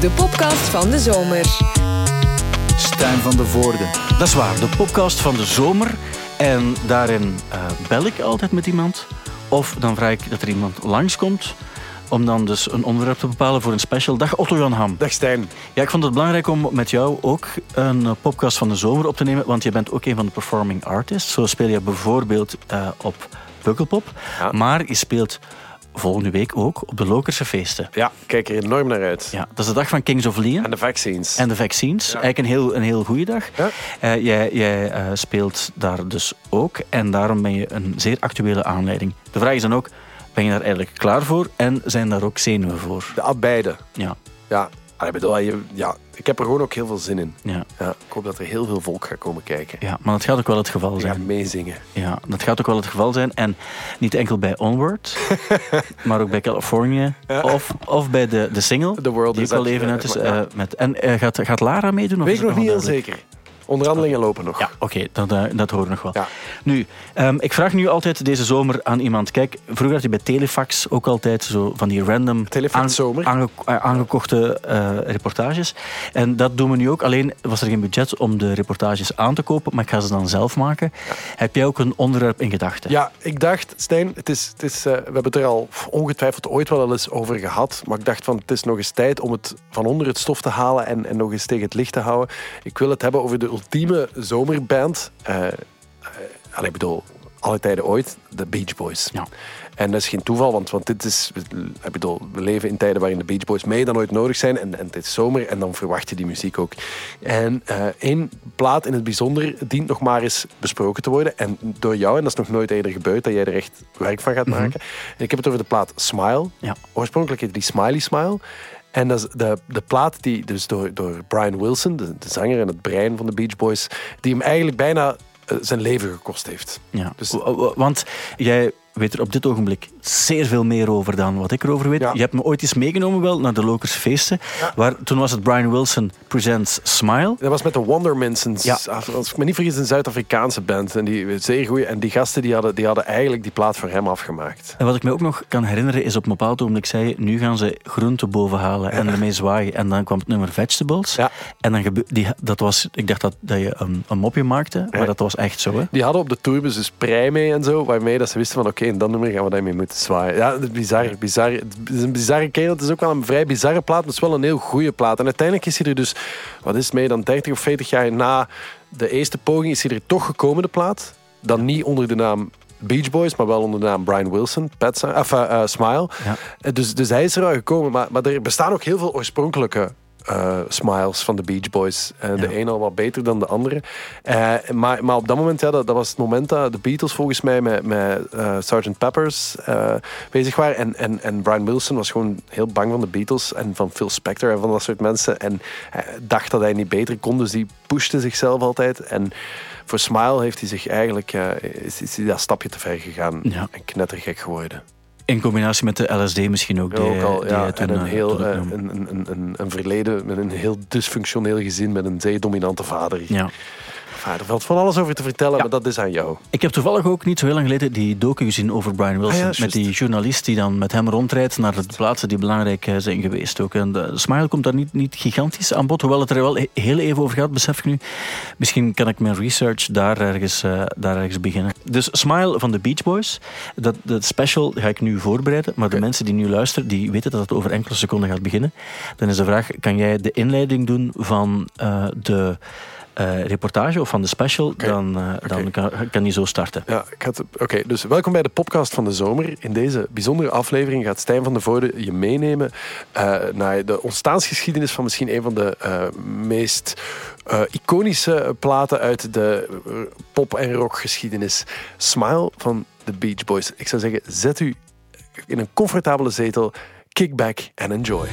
de podcast van de zomer. Stijn van de Voorde. Dat is waar, de podcast van de zomer. En daarin uh, bel ik altijd met iemand. Of dan vraag ik dat er iemand langskomt om dan dus een onderwerp te bepalen voor een special. Dag Otto Jan Ham. Dag Stijn. Ja, ik vond het belangrijk om met jou ook een podcast van de zomer op te nemen, want je bent ook een van de performing artists. Zo speel je bijvoorbeeld uh, op Pukkelpop, ja. maar je speelt volgende week ook op de Lokerse feesten. Ja, kijk er enorm naar uit. Ja, dat is de dag van Kings of Leon. En de vaccines. En de vaccines. Ja. Eigenlijk een heel, een heel goede dag. Ja. Uh, jij jij uh, speelt daar dus ook. En daarom ben je een zeer actuele aanleiding. De vraag is dan ook, ben je daar eigenlijk klaar voor? En zijn daar ook zenuwen voor? De, beide. Ja. Ja, ik bedoel, ja, ik heb er gewoon ook heel veel zin in. Ja. Ja, ik hoop dat er heel veel volk gaat komen kijken. Ja, maar dat gaat ook wel het geval zijn. Ja, meezingen. Ja, dat gaat ook wel het geval zijn. En niet enkel bij Onward, maar ook bij California. Ja. Of, of bij de, de single, The World die ook al even uit is. Uh, met, en uh, gaat, gaat Lara meedoen? Of Weet ik nog niet heel zeker. Onderhandelingen lopen nog. Ja, oké, okay, dat, uh, dat horen we nog wel. Ja. Nu, um, ik vraag nu altijd deze zomer aan iemand. Kijk, vroeger had je bij Telefax ook altijd zo van die random aan, aange, aangekochte uh, reportages. En dat doen we nu ook. Alleen was er geen budget om de reportages aan te kopen, maar ik ga ze dan zelf maken. Ja. Heb jij ook een onderwerp in gedachten? Ja, ik dacht, Stijn, het is, het is, uh, we hebben het er al ongetwijfeld ooit wel eens over gehad. Maar ik dacht van, het is nog eens tijd om het van onder het stof te halen en, en nog eens tegen het licht te houden. Ik wil het hebben over de ultieme zomerband. Uh, uh, ik bedoel, alle tijden ooit, de Beach Boys. Ja. En dat is geen toeval, want, want dit is, ik bedoel, we leven in tijden waarin de Beach Boys meer dan ooit nodig zijn. En, en het is zomer en dan verwacht je die muziek ook. En uh, één plaat in het bijzonder dient nog maar eens besproken te worden. En door jou, en dat is nog nooit eerder gebeurd, dat jij er echt werk van gaat maken. Mm -hmm. En ik heb het over de plaat Smile. Ja. Oorspronkelijk heette die Smiley Smile. En dat is de, de plaat die dus door, door Brian Wilson, de, de zanger en het brein van de Beach Boys, die hem eigenlijk bijna uh, zijn leven gekost heeft. Ja, dus, want jij weet er op dit ogenblik zeer veel meer over dan wat ik erover weet. Ja. Je hebt me ooit eens meegenomen wel naar de Lokers feesten. Ja. Waar, toen was het Brian Wilson Presents Smile. Dat was met de Wonderminsons. Ja. Als ik me niet vergis, een Zuid-Afrikaanse band. En die, zeer goeie, en die gasten die hadden, die hadden eigenlijk die plaat voor hem afgemaakt. En wat ik me ook nog kan herinneren is op een bepaald ogenblik zei nu gaan ze groenten boven halen en ermee zwaaien. En dan kwam het nummer Vegetables. Ja. En dan gebe- die, dat was, ik dacht dat, dat je een, een mopje maakte, maar dat was echt zo. Hè? Die hadden op de tourbus dus prei mee en zo, waarmee dat ze wisten van oké, okay, in dat nummer gaan we daarmee moeten zwaaien. Ja, het is bizar, bizar. Het is een bizarre kerel. Het is ook wel een vrij bizarre plaat, maar het is wel een heel goede plaat. En uiteindelijk is hij er dus, wat is het mee, dan 30 of 40 jaar na de eerste poging is hij er toch gekomen, de plaat. Dan niet onder de naam Beach Boys, maar wel onder de naam Brian Wilson, Pet of, uh, uh, Smile. Ja. Dus, dus hij is er al gekomen, maar, maar er bestaan ook heel veel oorspronkelijke uh, smiles van de Beach Boys. Uh, ja. De een al wat beter dan de andere. Uh, maar, maar op dat moment, ja, dat, dat, was het moment dat de Beatles volgens mij met, met Sgt. Peppers bezig waren. En, en, en Brian Wilson was gewoon heel bang van de Beatles en van Phil Spector en van dat soort mensen. En dacht dat hij niet beter kon, dus die pushte zichzelf altijd. En voor Smile heeft hij zich eigenlijk is, is hij dat stapje te ver gegaan ja. en knettergek geworden. In combinatie met de LSD misschien ook. Die, ook al, die ja. toen, en een, heel, uh, een, een, een, een, verleden met een heel dysfunctioneel gezin met een zeer dominante vader. Ja. Er valt van alles over te vertellen, ja. maar dat is aan jou. Ik heb toevallig ook niet zo heel lang geleden die docu gezien over Brian Wilson. Ah, ja, met die journalist die dan met hem rondrijdt naar de plaatsen die belangrijk zijn geweest. Ook. En de Smile komt daar niet, niet gigantisch aan bod, hoewel het er wel heel even over gaat, besef ik nu. Misschien kan ik mijn research daar ergens, uh, daar ergens beginnen. Dus Smile van de Beach Boys, dat, dat special ga ik nu voorbereiden. Maar okay. de mensen die nu luisteren, die weten dat het over enkele seconden gaat beginnen. Dan is de vraag, kan jij de inleiding doen van uh, de... Uh, reportage of van de special, okay. dan, uh, okay. dan kan, kan die zo starten. Ja, Oké, okay. dus welkom bij de podcast van de zomer. In deze bijzondere aflevering gaat Stijn van der Voorde je meenemen uh, naar de ontstaansgeschiedenis van misschien een van de meest iconische platen uit de pop- en rockgeschiedenis. Smile van de Beach Boys. Ik zou zeggen, zet u in een comfortabele zetel, kick back and enjoy.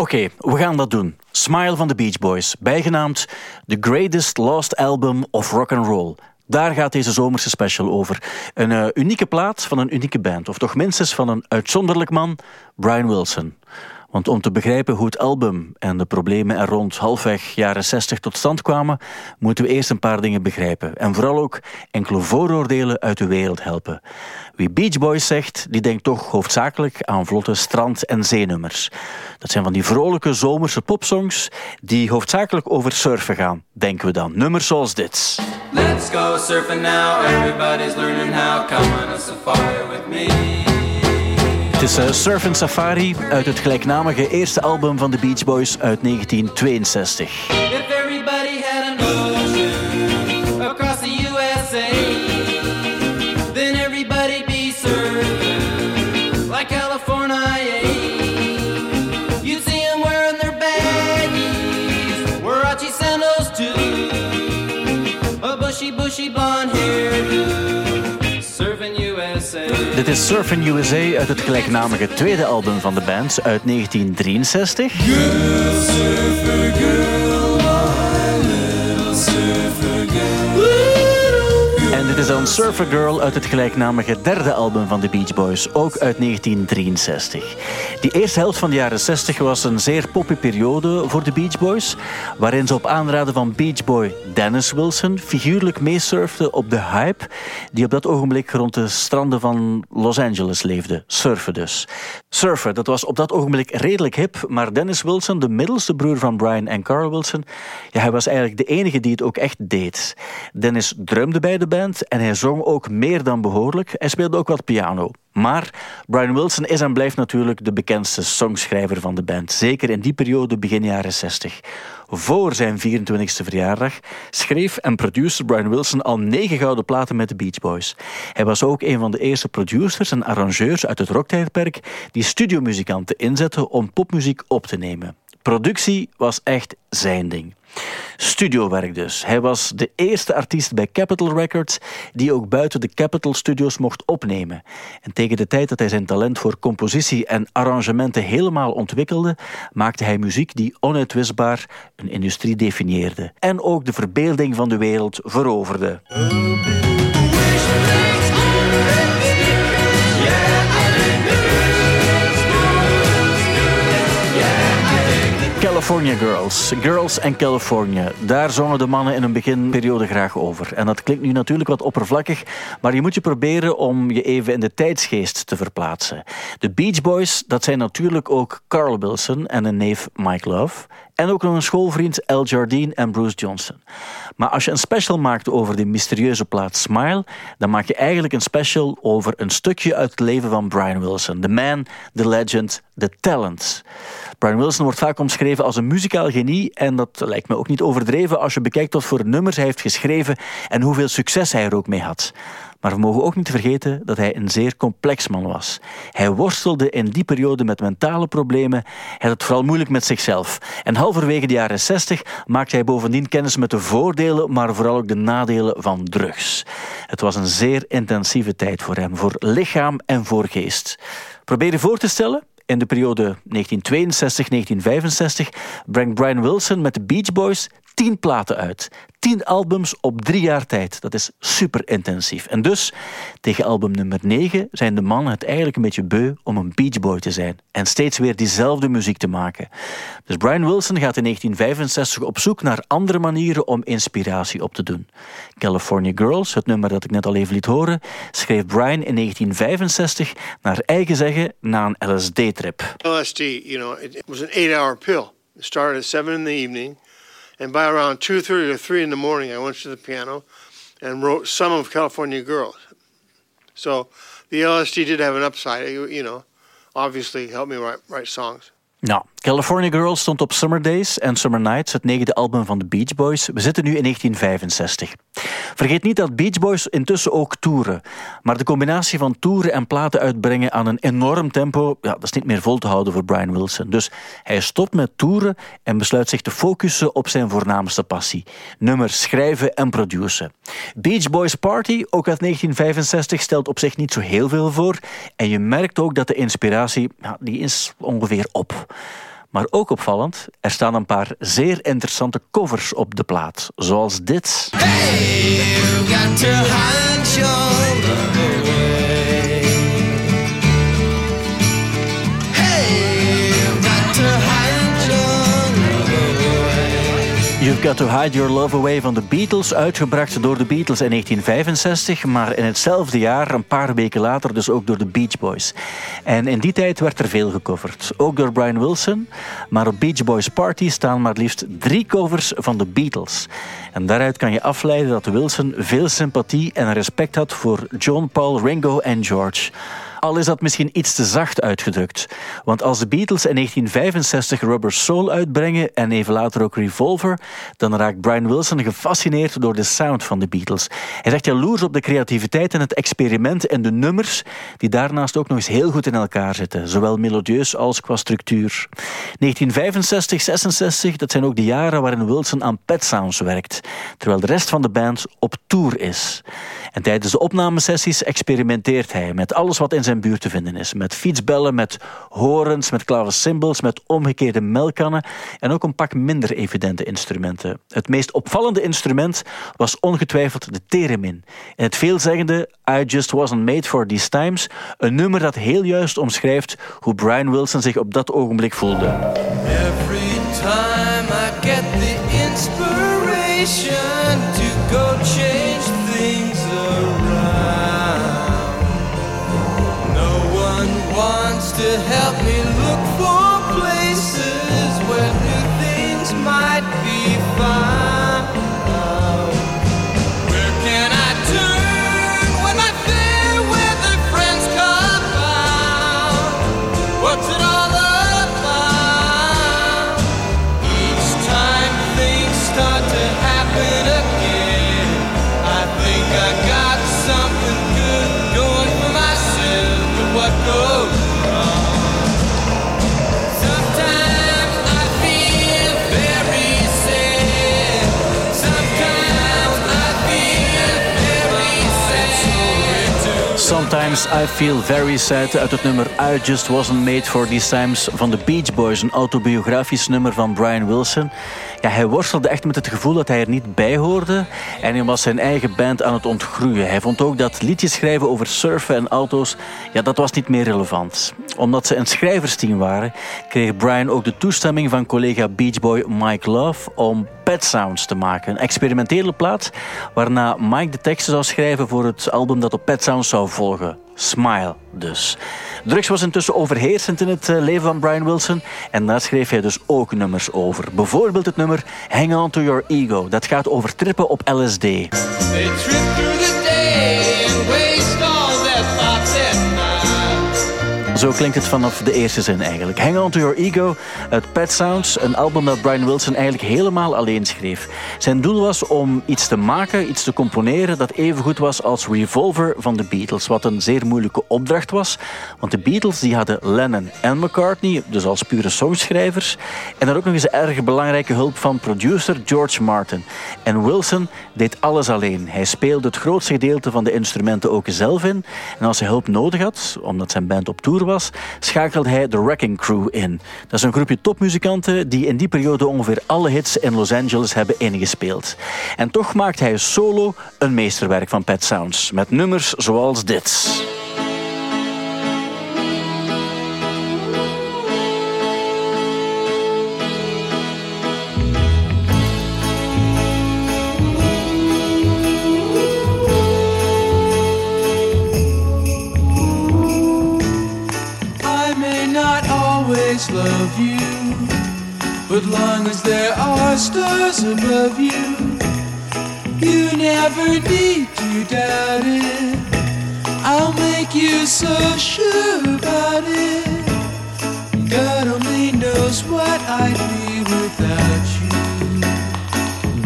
Oké, we gaan dat doen. Smile van de Beach Boys, bijgenaamd The Greatest Lost Album of Rock and Roll. Daar gaat deze zomerse special over. Een uh, unieke plaat van een unieke band, of toch minstens van een uitzonderlijk man, Brian Wilson. Want om te begrijpen hoe het album en de problemen er rond halfweg jaren 60 tot stand kwamen, moeten we eerst een paar dingen begrijpen. En vooral ook enkele vooroordelen uit de wereld helpen. Wie Beach Boys zegt, die denkt toch hoofdzakelijk aan vlotte strand- en zeenummers. Dat zijn van die vrolijke zomerse popsongs die hoofdzakelijk over surfen gaan, denken we dan. Nummers zoals dit. Let's go surfing now, everybody's learning how, come on a safari with me. Het is uh, Surf Safari uit het gelijknamige eerste album van de Beach Boys uit 1962. Dit is Surfing USA uit het gelijknamige tweede album van de band uit 1963. En dit is dan Surfer Girl uit het gelijknamige derde album van de Beach Boys, ook uit 1963. Die eerste helft van de jaren 60 was een zeer poppy periode voor de Beach Boys, waarin ze op aanraden van Beach Boy Dennis Wilson figuurlijk meesurfde op de hype die op dat ogenblik rond de stranden van Los Angeles leefde. Surfen dus. Surfen, dat was op dat ogenblik redelijk hip, maar Dennis Wilson, de middelste broer van Brian en Carl Wilson, ja, hij was eigenlijk de enige die het ook echt deed. Dennis drumde bij de band en hij zong ook meer dan behoorlijk. Hij speelde ook wat piano. Maar Brian Wilson is en blijft natuurlijk de bekendste songschrijver van de band. Zeker in die periode, begin jaren 60. Voor zijn 24e verjaardag schreef en produceerde Brian Wilson al negen gouden platen met de Beach Boys. Hij was ook een van de eerste producers en arrangeurs uit het rocktijdperk die studiomuzikanten inzetten om popmuziek op te nemen. Productie was echt zijn ding. Studiowerk dus. Hij was de eerste artiest bij Capitol Records die ook buiten de Capitol Studios mocht opnemen. En tegen de tijd dat hij zijn talent voor compositie en arrangementen helemaal ontwikkelde, maakte hij muziek die onuitwisbaar een industrie definieerde en ook de verbeelding van de wereld veroverde. Go. California Girls. Girls and California. Daar zongen de mannen in een beginperiode graag over. En dat klinkt nu natuurlijk wat oppervlakkig, maar je moet je proberen om je even in de tijdsgeest te verplaatsen. De Beach Boys, dat zijn natuurlijk ook Carl Wilson en een neef Mike Love. En ook nog een schoolvriend Al Jardine en Bruce Johnson. Maar als je een special maakt over die mysterieuze plaat Smile, dan maak je eigenlijk een special over een stukje uit het leven van Brian Wilson. The man, the legend, the talent. Brian Wilson wordt vaak omschreven als een muzikaal genie en dat lijkt me ook niet overdreven als je bekijkt wat voor nummers hij heeft geschreven en hoeveel succes hij er ook mee had. Maar we mogen ook niet vergeten dat hij een zeer complex man was. Hij worstelde in die periode met mentale problemen. Hij had het vooral moeilijk met zichzelf. En halverwege de jaren 60 maakte hij bovendien kennis met de voordelen, maar vooral ook de nadelen van drugs. Het was een zeer intensieve tijd voor hem, voor lichaam en voor geest. Probeer je voor te stellen, in de periode 1962-1965 brengt Brian Wilson met de Beach Boys tien platen uit. Tien albums op drie jaar tijd. Dat is super intensief. En dus, tegen album nummer 9 zijn de mannen het eigenlijk een beetje beu om een Beach Boy te zijn. En steeds weer diezelfde muziek te maken. Dus Brian Wilson gaat in 1965 op zoek naar andere manieren om inspiratie op te doen. California Girls, het nummer dat ik net al even liet horen, schreef Brian in 1965 naar eigen zeggen na een LSD-trip. LSD, you know, it was an eight-hour pill. It started at 7 in the evening. And by around 2.30 or 3 in the morning, I went to the piano and wrote some of California Girls. So the LSD did have an upside. you know, obviously helped me write, write songs. Nou, California Girls stond op Summer Days en Summer Nights, het negende album van de Beach Boys. We zitten nu in 1965. Vergeet niet dat Beach Boys intussen ook toeren. Maar de combinatie van toeren en platen uitbrengen aan een enorm tempo, ja, dat is niet meer vol te houden voor Brian Wilson. Dus hij stopt met toeren en besluit zich te focussen op zijn voornaamste passie: nummers schrijven en produceren. Beach Boys Party, ook uit 1965, stelt op zich niet zo heel veel voor. En je merkt ook dat de inspiratie, ja, die is ongeveer op. Maar ook opvallend, er staan een paar zeer interessante covers op de plaat. Zoals dit. Hey, got to You've Got to Hide Your Love Away van de Beatles, uitgebracht door de Beatles in 1965, maar in hetzelfde jaar, een paar weken later, dus ook door de Beach Boys. En in die tijd werd er veel gecoverd, ook door Brian Wilson, maar op Beach Boys Party staan maar liefst drie covers van de Beatles. En daaruit kan je afleiden dat Wilson veel sympathie en respect had voor John, Paul, Ringo en George. Al is dat misschien iets te zacht uitgedrukt. Want als de Beatles in 1965 Rubber Soul uitbrengen en even later ook Revolver, dan raakt Brian Wilson gefascineerd door de sound van de Beatles. Hij zegt jaloers op de creativiteit en het experiment en de nummers, die daarnaast ook nog eens heel goed in elkaar zitten, zowel melodieus als qua structuur. 1965, 66, dat zijn ook de jaren waarin Wilson aan Pet Sounds werkt, terwijl de rest van de band op tour is. En tijdens de opnamesessies experimenteert hij met alles wat in zijn buurt te vinden is. Met fietsbellen, met horens, met cymbals, met omgekeerde melkkannen en ook een pak minder evidente instrumenten. Het meest opvallende instrument was ongetwijfeld de theremin. En het veelzeggende I Just Wasn't Made For These Times, een nummer dat heel juist omschrijft hoe Brian Wilson zich op dat ogenblik voelde. Every time I get the inspiration to help me Sometimes I Feel Very Sad uit het nummer I Just Wasn't Made For These Times van de Beach Boys, een autobiografisch nummer van Brian Wilson. Ja, hij worstelde echt met het gevoel dat hij er niet bij hoorde en hij was zijn eigen band aan het ontgroeien. Hij vond ook dat liedjes schrijven over surfen en auto's, ja, dat was niet meer relevant. Omdat ze een schrijversteam waren, kreeg Brian ook de toestemming van collega Beachboy Mike Love om Pet Sounds te maken. Een experimentele plaat waarna Mike de teksten zou schrijven voor het album dat op Pet Sounds zou volgen. Smile dus. Drugs was intussen overheersend in het eh, leven van Brian Wilson en daar schreef hij dus ook nummers over. Bijvoorbeeld het nummer Hang On To Your Ego. Dat gaat over trippen op LSD. Zo klinkt het vanaf de eerste zin eigenlijk. Hang On To Your Ego uit Pet Sounds, een album dat Brian Wilson eigenlijk helemaal alleen schreef. Zijn doel was om iets te maken, iets te componeren dat even goed was als Revolver van de Beatles. Wat een zeer moeilijke opdracht was, want de Beatles die hadden Lennon en McCartney, dus als pure songschrijvers. En dan ook nog eens erg belangrijke hulp van producer George Martin. En Wilson deed alles alleen. Hij speelde het grootste gedeelte van de instrumenten ook zelf in. En als hij hulp nodig had, omdat zijn band op tour was, was, schakelde hij de Wrecking Crew in. Dat is een groepje topmuzikanten die in die periode ongeveer alle hits in Los Angeles hebben ingespeeld. En toch maakt hij solo een meesterwerk van Pet Sounds, met nummers zoals dit. Stars above you, you never need to doubt it. I'll make you so sure about it. God only knows what I'd be without you.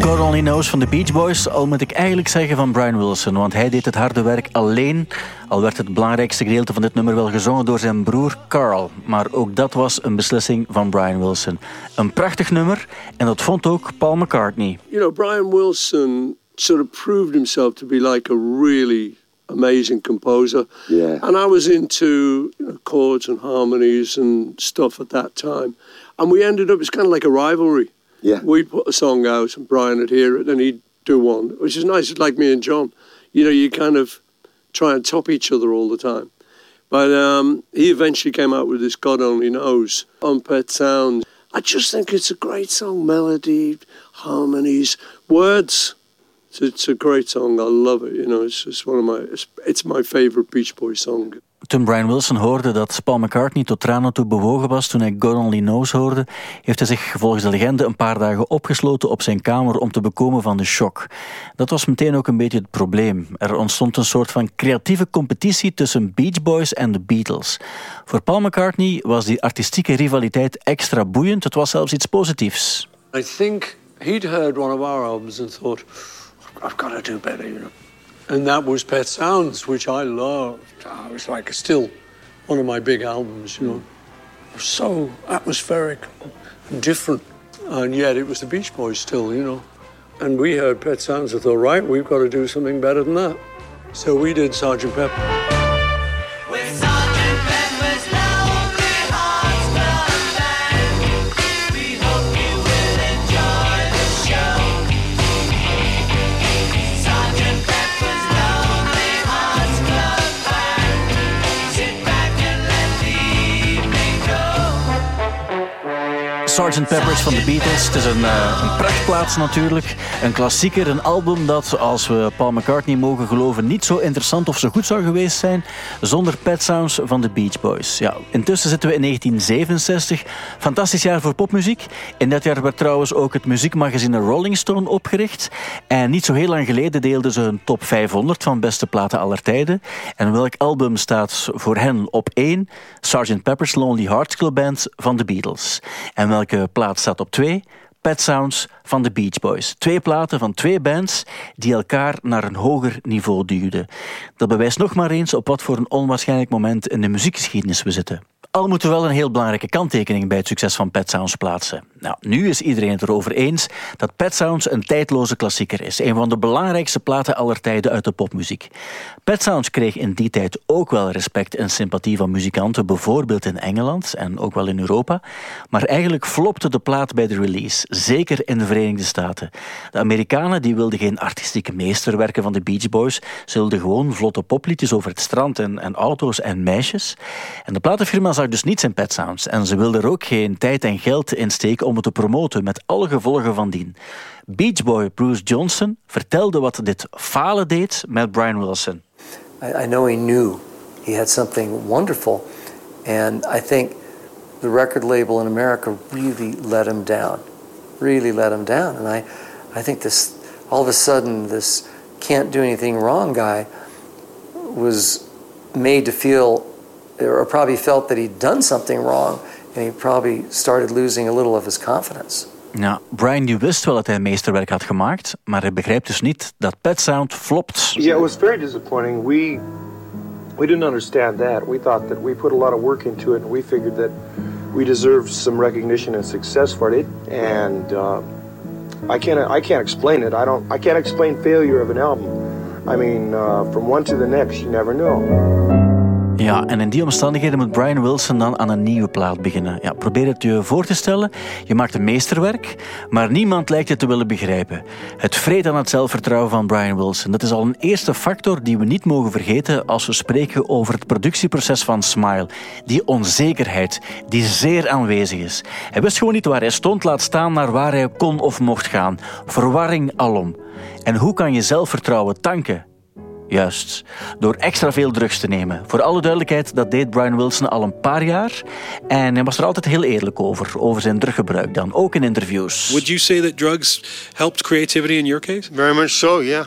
God Only Knows van de Beach Boys, al moet ik eigenlijk zeggen van Brian Wilson, want hij deed het harde werk alleen, al werd het belangrijkste gedeelte van dit nummer wel gezongen door zijn broer Carl. Maar ook dat was een beslissing van Brian Wilson. Een prachtig nummer en dat vond ook Paul McCartney. You know, Brian Wilson sort of proved himself to be like a really amazing composer. Yeah. And I was into you know, chords and harmonies and stuff at that time. And we ended up, it's kind of like a rivalry. Yeah. We put a song out and Brian would hear it and he'd do one, which is nice. It's like me and John. You know, you kind of try and top each other all the time. But um, he eventually came out with this God Only Knows on Pet Sound. I just think it's a great song. Melody, harmonies, words. It's, it's a great song. I love it. You know, it's just one of my. It's, it's my favorite Beach Boys song. Toen Brian Wilson hoorde dat Paul McCartney tot tranen toe bewogen was toen hij God Only Knows hoorde, heeft hij zich volgens de legende een paar dagen opgesloten op zijn kamer om te bekomen van de shock. Dat was meteen ook een beetje het probleem. Er ontstond een soort van creatieve competitie tussen Beach Boys en de Beatles. Voor Paul McCartney was die artistieke rivaliteit extra boeiend. Het was zelfs iets positiefs. I think he'd heard one of our albums and thought, I've got to do better, you know. And that was Pet Sounds, which I loved. It was like still one of my big albums, you know. So atmospheric and different. And yet it was the Beach Boys still, you know. And we heard Pet Sounds and thought, right, we've got to do something better than that. So we did Sergeant Pepper. Sgt. Peppers van de Beatles. Het is een, uh, een prachtplaats natuurlijk. Een klassieker, een album dat, als we Paul McCartney mogen geloven, niet zo interessant of zo goed zou geweest zijn zonder Pet Sounds van de Beach Boys. Ja, intussen zitten we in 1967. Fantastisch jaar voor popmuziek. In dat jaar werd trouwens ook het muziekmagazine Rolling Stone opgericht. En niet zo heel lang geleden deelden ze een top 500 van beste platen aller tijden. En welk album staat voor hen op 1? Sgt. Pepper's Lonely Hearts Club Band van de Beatles. En welke plaat staat op 2? Pet Sounds van de Beach Boys. Twee platen van twee bands die elkaar naar een hoger niveau duwden. Dat bewijst nog maar eens op wat voor een onwaarschijnlijk moment in de muziekgeschiedenis we zitten. Al moeten we wel een heel belangrijke kanttekening bij het succes van Pet Sounds plaatsen. Nou, nu is iedereen het erover eens dat Pet Sounds een tijdloze klassieker is. Een van de belangrijkste platen aller tijden uit de popmuziek. Pet Sounds kreeg in die tijd ook wel respect en sympathie van muzikanten, bijvoorbeeld in Engeland en ook wel in Europa. Maar eigenlijk flopte de plaat bij de release, zeker in de Verenigde Staten. De Amerikanen die wilden geen artistieke meesterwerken van de Beach Boys, ze wilden gewoon vlotte popliedjes over het strand en, en auto's en meisjes. En de platenfirma zag dus niets in Pet Sounds en ze wilden er ook geen tijd en geld in steken om het te promoten met alle gevolgen van dien. Beach Boy Bruce Johnson vertelde wat dit falen deed met Brian Wilson. I, I know he knew he had something wonderful, and I think the record label in America really let him down, really let him down. And I, I think this, all of a sudden, this can't do anything wrong guy was made to feel, or probably felt that he'd done something wrong and he probably started losing a little of his confidence. Ja, Brian die wist wel dat hij meesterwerk had gemaakt, maar hij begrijpt dus niet dat Pet Sound flopt. Yeah, it was very disappointing. We we didn't understand that. We thought that we put a lot of work into it, and we figured that we deserved some recognition and success for it. And uh, I can't I can't explain it. I don't I can't explain failure of an album. I mean, uh, from one to the next, you never know. Ja, en in die omstandigheden moet Brian Wilson dan aan een nieuwe plaat beginnen. Ja, probeer het je voor te stellen. Je maakt een meesterwerk, maar niemand lijkt het te willen begrijpen. Het vreet aan het zelfvertrouwen van Brian Wilson. Dat is al een eerste factor die we niet mogen vergeten als we spreken over het productieproces van Smile. Die onzekerheid, die zeer aanwezig is. Hij wist gewoon niet waar hij stond, laat staan naar waar hij kon of mocht gaan. Verwarring alom. En hoe kan je zelfvertrouwen tanken? Juist, door extra veel drugs te nemen. Voor alle duidelijkheid, dat deed Brian Wilson al een paar jaar. En hij was er altijd heel eerlijk over, over zijn druggebruik dan, ook in interviews. Would you say that drugs helped creativity in your case? Very much so, yeah.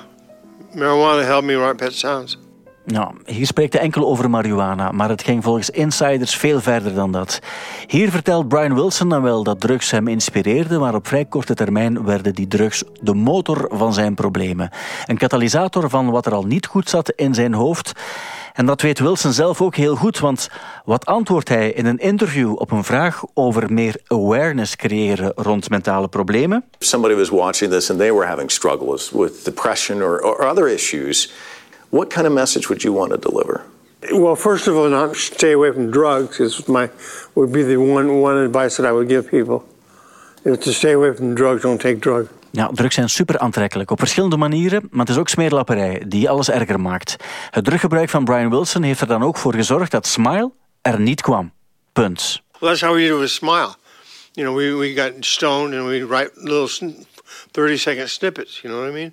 Marijuana helped me write Pet Sounds. Nou, hier spreekt enkel over marihuana, maar het ging volgens insiders veel verder dan dat. Hier vertelt Brian Wilson dan wel dat drugs hem inspireerden, maar op vrij korte termijn werden die drugs de motor van zijn problemen. Een katalysator van wat er al niet goed zat in zijn hoofd. En dat weet Wilson zelf ook heel goed, want wat antwoordt hij in een interview op een vraag over meer awareness creëren rond mentale problemen? Somebody was watching this and they were having struggles with depression or, or other issues. What kind of message would you want to deliver? Well, first of all, not stay away from drugs is my would be the one one advice that I would give people. Is to stay away from drugs, don't take drugs. Ja, drugs zijn super aantrekkelijk op verschillende manieren, maar het is ook smeerlapperij die alles erger maakt. Het druggebruik van Brian Wilson heeft er dan ook voor gezorgd dat Smile er niet kwam. Punt. Well, that's how we do with Smile. You know, we, we got stoned and we'd write little 30 second snippets, you know what I mean?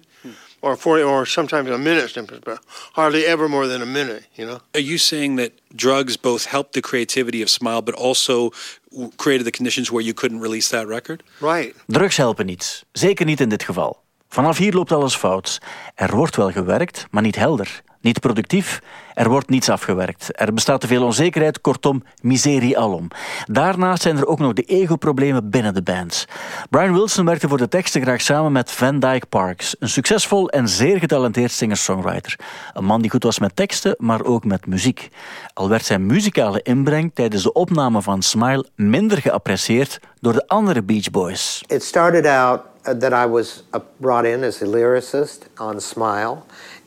Or 40, or sometimes a minute snippets, but hardly ever more than a minute, you know? Are you saying that drugs both helped the creativity of Smile, but also created the conditions where you couldn't release that record? Right. Drugs helpen niet. Zeker niet in dit geval. Vanaf hier loopt alles fout. Er wordt wel gewerkt, maar niet helder. Niet productief, er wordt niets afgewerkt. Er bestaat te veel onzekerheid, kortom, miserie alom. Daarnaast zijn er ook nog de ego-problemen binnen de band. Brian Wilson werkte voor de teksten graag samen met Van Dyke Parks, een succesvol en zeer getalenteerd singer-songwriter. Een man die goed was met teksten, maar ook met muziek. Al werd zijn muzikale inbreng tijdens de opname van Smile minder geapprecieerd door de andere Beach Boys. It started out that I was brought in as a lyricist on Smile.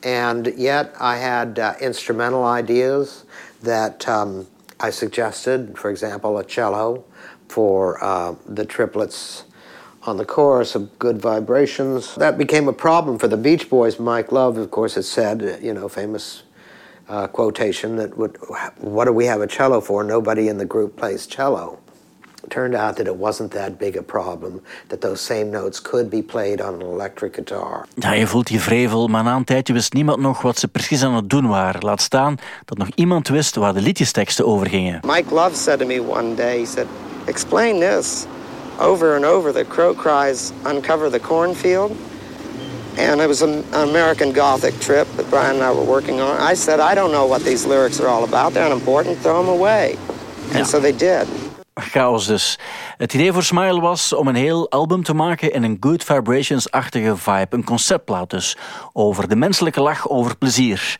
And yet I had uh, instrumental ideas that um, I suggested, for example, a cello for uh, the triplets on the chorus of Good Vibrations. That became a problem for the Beach Boys. Mike Love, of course, had said, you know, famous uh, quotation that would, what do we have a cello for? Nobody in the group plays cello. Turned out that it wasn't that big a problem, that those same notes could be played on an electric guitar. Ja, je voelt die vrevel, maar na een tijdje wist niemand nog wat ze precies aan het doen waren. Laat staan dat nog iemand wist waar de liedjesteksten over gingen. Mike Love said to me one day, he said, explain this. Over and over, the crow cries, uncover the cornfield. And it was an American Gothic trip that Brian and I were working on. I said, I don't know what these lyrics are all about. They're unimportant. Throw them away. And ja. so they did. Chaos dus. Het idee voor Smile was om een heel album te maken in een Good Vibrations-achtige vibe. Een conceptplaat dus. Over de menselijke lach, over plezier.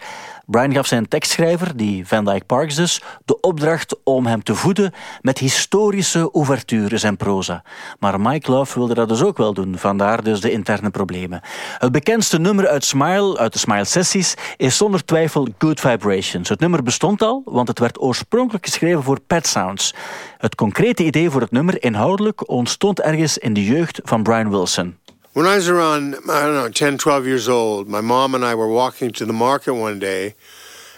Brian gaf zijn tekstschrijver, die Van Dyke Parks dus, de opdracht om hem te voeden met historische ouvertures en proza. Maar Mike Love wilde dat dus ook wel doen, vandaar dus de interne problemen. Het bekendste nummer uit Smile, uit de Smile-sessies, is zonder twijfel Good Vibrations. Het nummer bestond al, want het werd oorspronkelijk geschreven voor Pet Sounds. Het concrete idee voor het nummer inhoudelijk ontstond ergens in de jeugd van Brian Wilson. When I was around, I don't know, 10, 12 years old, my mom and I were walking to the market one day,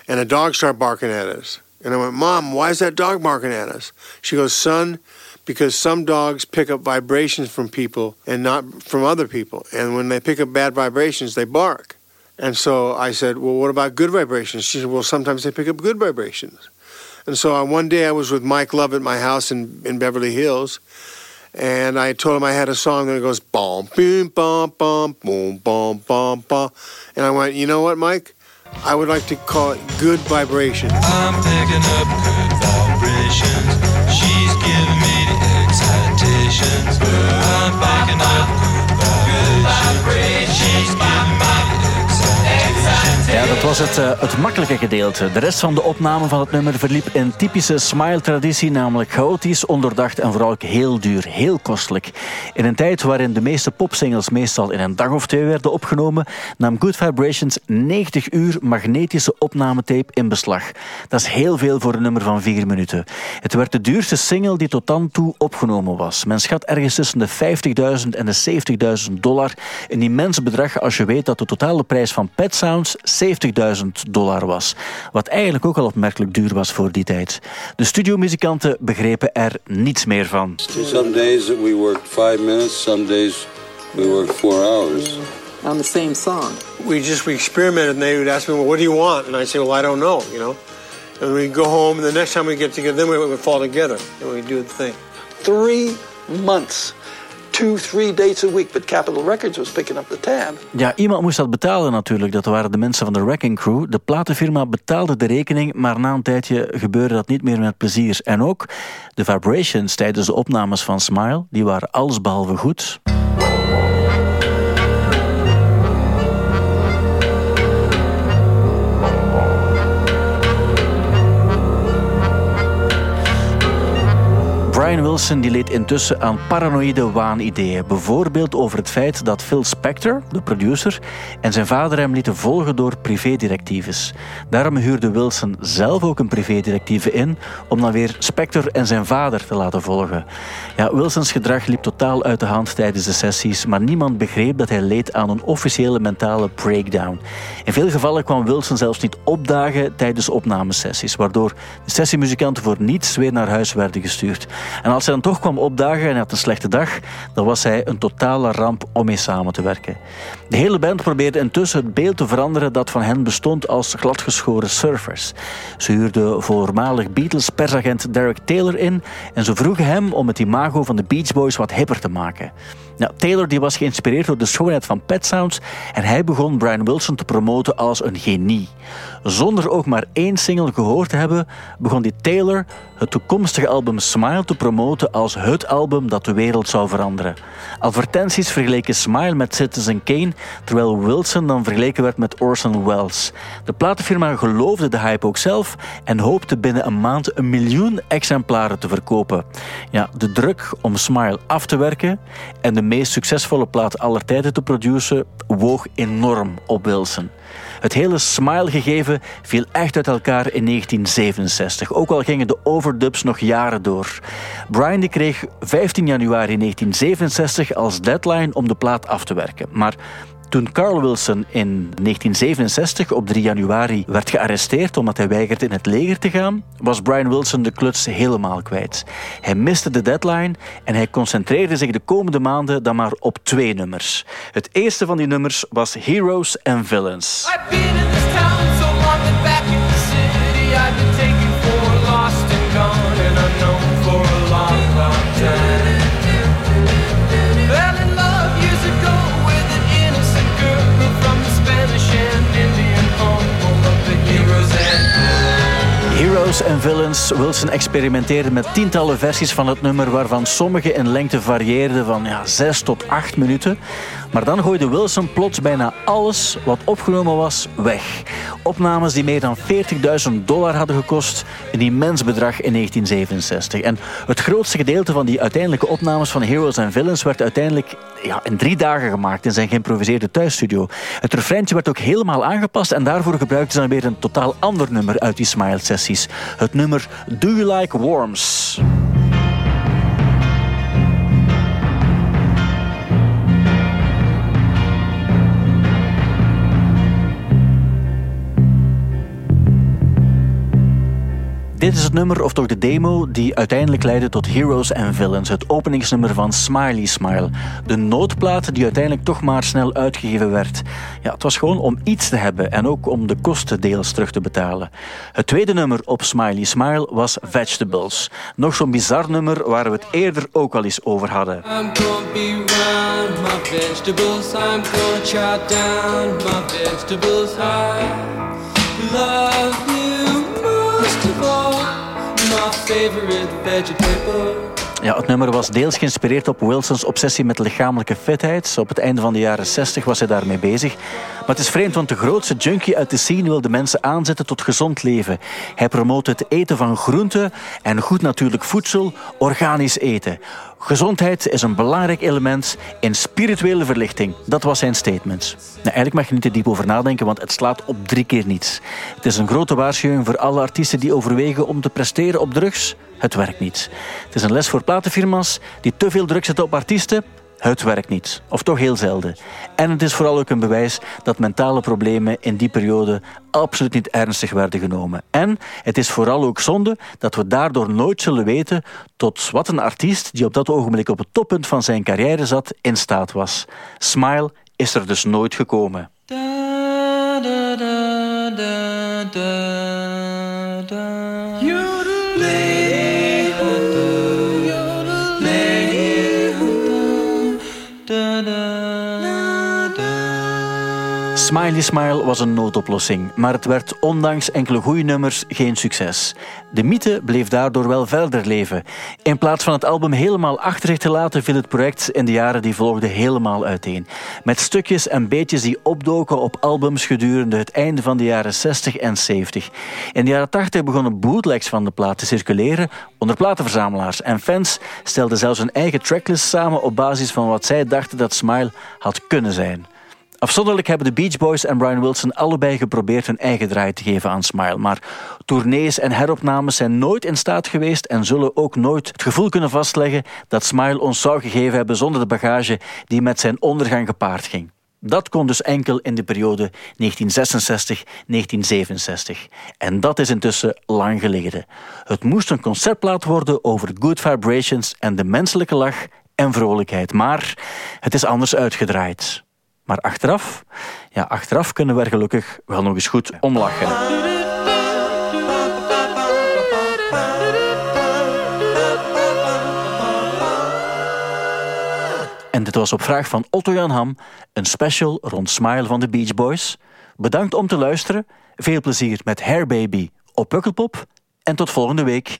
and a dog started barking at us. And I went, Mom, why is that dog barking at us? She goes, Son, because some dogs pick up vibrations from people and not from other people. And when they pick up bad vibrations, they bark. And so I said, Well, what about good vibrations? She said, Well, sometimes they pick up good vibrations. And so on one day I was with Mike Love at my house in, in Beverly Hills, and I told him I had a song that goes bom boom bom bom boom bom bom bom, and I went, you know what, Mike? I would like to call it Good Vibrations. I'm picking up good vibrations. She's giving me the excitations. Dat was het, uh, het makkelijke gedeelte. De rest van de opname van het nummer verliep in typische Smile-traditie, namelijk chaotisch, onderdacht en vooral heel duur, heel kostelijk. In een tijd waarin de meeste popsingles meestal in een dag of twee werden opgenomen, nam Good Vibrations 90 uur magnetische opnametape in beslag. Dat is heel veel voor een nummer van 4 minuten. Het werd de duurste single die tot dan toe opgenomen was. Men schat ergens tussen de 50.000 en de 70.000 dollar. Een immens bedrag als je weet dat de totale prijs van Pet Sounds 70.000 dollar was. Wat eigenlijk ook al opmerkelijk duur was voor die tijd. De studiomuzikanten begrepen er niets meer van. Some days we worked five minutes, some days we worked four hours. On the same song. We just we experimented and they would ask me, well, what do you want? And I say, well, I don't know, you know. And we go home and the next time we get together, then we would fall together and we do the thing. Three months two, three week, but Capitol Records was picking up the tab. Ja, iemand moest dat betalen natuurlijk. Dat waren de mensen van de Wrecking Crew. De platenfirma betaalde de rekening, maar na een tijdje gebeurde dat niet meer met plezier. En ook de vibrations tijdens de opnames van Smile, die waren allesbehalve goed. Brian Wilson die leed intussen aan paranoïde waanideeën. Bijvoorbeeld over het feit dat Phil Spector, de producer, en zijn vader hem lieten volgen door privédirectives. Daarom huurde Wilson zelf ook een privédirectieve in om dan weer Spector en zijn vader te laten volgen. Ja, Wilsons gedrag liep totaal uit de hand tijdens de sessies, maar niemand begreep dat hij leed aan een officiële mentale breakdown. In veel gevallen kwam Wilson zelfs niet opdagen tijdens opnamesessies, waardoor de sessiemuzikanten voor niets weer naar huis werden gestuurd. En als hij dan toch kwam opdagen en had een slechte dag, dan was hij een totale ramp om mee samen te werken. De hele band probeerde intussen het beeld te veranderen dat van hen bestond als gladgeschoren surfers. Ze huurden voormalig Beatles persagent Derek Taylor in en ze vroegen hem om het imago van de Beach Boys wat hipper te maken. Nou, Taylor die was geïnspireerd door de schoonheid van Pet Sounds en hij begon Brian Wilson te promoten als een genie. Zonder ook maar één single gehoord te hebben, begon die Taylor het toekomstige album Smile te promoten als het album dat de wereld zou veranderen. Advertenties vergeleken Smile met Citizen Kane, terwijl Wilson dan vergeleken werd met Orson Welles. De platenfirma geloofde de hype ook zelf en hoopte binnen een maand een miljoen exemplaren te verkopen. Ja, de druk om Smile af te werken en de meest succesvolle plaat aller tijden te produceren woog enorm op Wilson. Het hele smile-gegeven viel echt uit elkaar in 1967, ook al gingen de overdubs nog jaren door. Brian kreeg 15 januari 1967 als deadline om de plaat af te werken. Maar toen Carl Wilson in 1967 op 3 januari werd gearresteerd omdat hij weigerde in het leger te gaan, was Brian Wilson de kluts helemaal kwijt. Hij miste de deadline en hij concentreerde zich de komende maanden dan maar op twee nummers. Het eerste van die nummers was Heroes and Villains. Heroes and Villains. Wilson experimenteerde met tientallen versies van het nummer, waarvan sommige in lengte varieerden van ja, 6 tot 8 minuten. Maar dan gooide Wilson plots bijna alles wat opgenomen was weg. Opnames die meer dan 40.000 dollar hadden gekost, een immens bedrag in 1967. En het grootste gedeelte van die uiteindelijke opnames van Heroes and Villains werd uiteindelijk ja, in drie dagen gemaakt in zijn geïmproviseerde thuisstudio. Het refreintje werd ook helemaal aangepast en daarvoor gebruikten ze dan weer een totaal ander nummer uit die Smile-sessies. Het nummer Do You Like Worms? Dit is het nummer, of toch de demo, die uiteindelijk leidde tot Heroes and Villains, het openingsnummer van Smiley Smile. De noodplaat die uiteindelijk toch maar snel uitgegeven werd. Ja, het was gewoon om iets te hebben en ook om de kosten deels terug te betalen. Het tweede nummer op Smiley Smile was Vegetables. Nog zo'n bizar nummer waar we het eerder ook al eens over hadden. I'm gonna be my vegetables, I'm gonna down my vegetables, love Ja, het nummer was deels geïnspireerd op Wilsons obsessie met lichamelijke fitheid. Op het einde van de jaren 60 was hij daarmee bezig. Maar het is vreemd, want de grootste junkie uit de scene wilde mensen aanzetten tot gezond leven. Hij promoot het eten van groenten en goed natuurlijk voedsel, organisch eten. Gezondheid is een belangrijk element in spirituele verlichting. Dat was zijn statement. Nou, eigenlijk mag je niet te diep over nadenken, want het slaat op drie keer niets. Het is een grote waarschuwing voor alle artiesten die overwegen om te presteren op drugs. Het werkt niet. Het is een les voor platenfirma's die te veel druk zetten op artiesten. Het werkt niet, of toch heel zelden. En het is vooral ook een bewijs dat mentale problemen in die periode absoluut niet ernstig werden genomen. En het is vooral ook zonde dat we daardoor nooit zullen weten tot wat een artiest die op dat ogenblik op het toppunt van zijn carrière zat in staat was. Smile is er dus nooit gekomen. Da, da, da, Smiley Smile was een noodoplossing, maar het werd ondanks enkele goede nummers geen succes. De mythe bleef daardoor wel verder leven. In plaats van het album helemaal achter zich te laten, viel het project in de jaren die volgden helemaal uiteen. Met stukjes en beetjes die opdoken op albums gedurende het einde van de jaren 60 en 70. In de jaren 80 begonnen bootlegs van de plaat te circuleren onder platenverzamelaars en fans stelden zelfs een eigen tracklist samen op basis van wat zij dachten dat Smile had kunnen zijn. Afzonderlijk hebben de Beach Boys en Brian Wilson allebei geprobeerd hun eigen draai te geven aan Smile. Maar tournees en heropnames zijn nooit in staat geweest en zullen ook nooit het gevoel kunnen vastleggen dat Smile ons zou gegeven hebben zonder de bagage die met zijn ondergang gepaard ging. Dat kon dus enkel in de periode 1966-1967. En dat is intussen lang geleden. Het moest een concertplaat worden over good vibrations en de menselijke lach en vrolijkheid. Maar het is anders uitgedraaid. Maar achteraf, ja, achteraf kunnen we er gelukkig wel nog eens goed om lachen. En dit was op vraag van Otto Jan Ham een special rond Smile van de Beach Boys. Bedankt om te luisteren. Veel plezier met Hair Baby op Pukkelpop. En tot volgende week.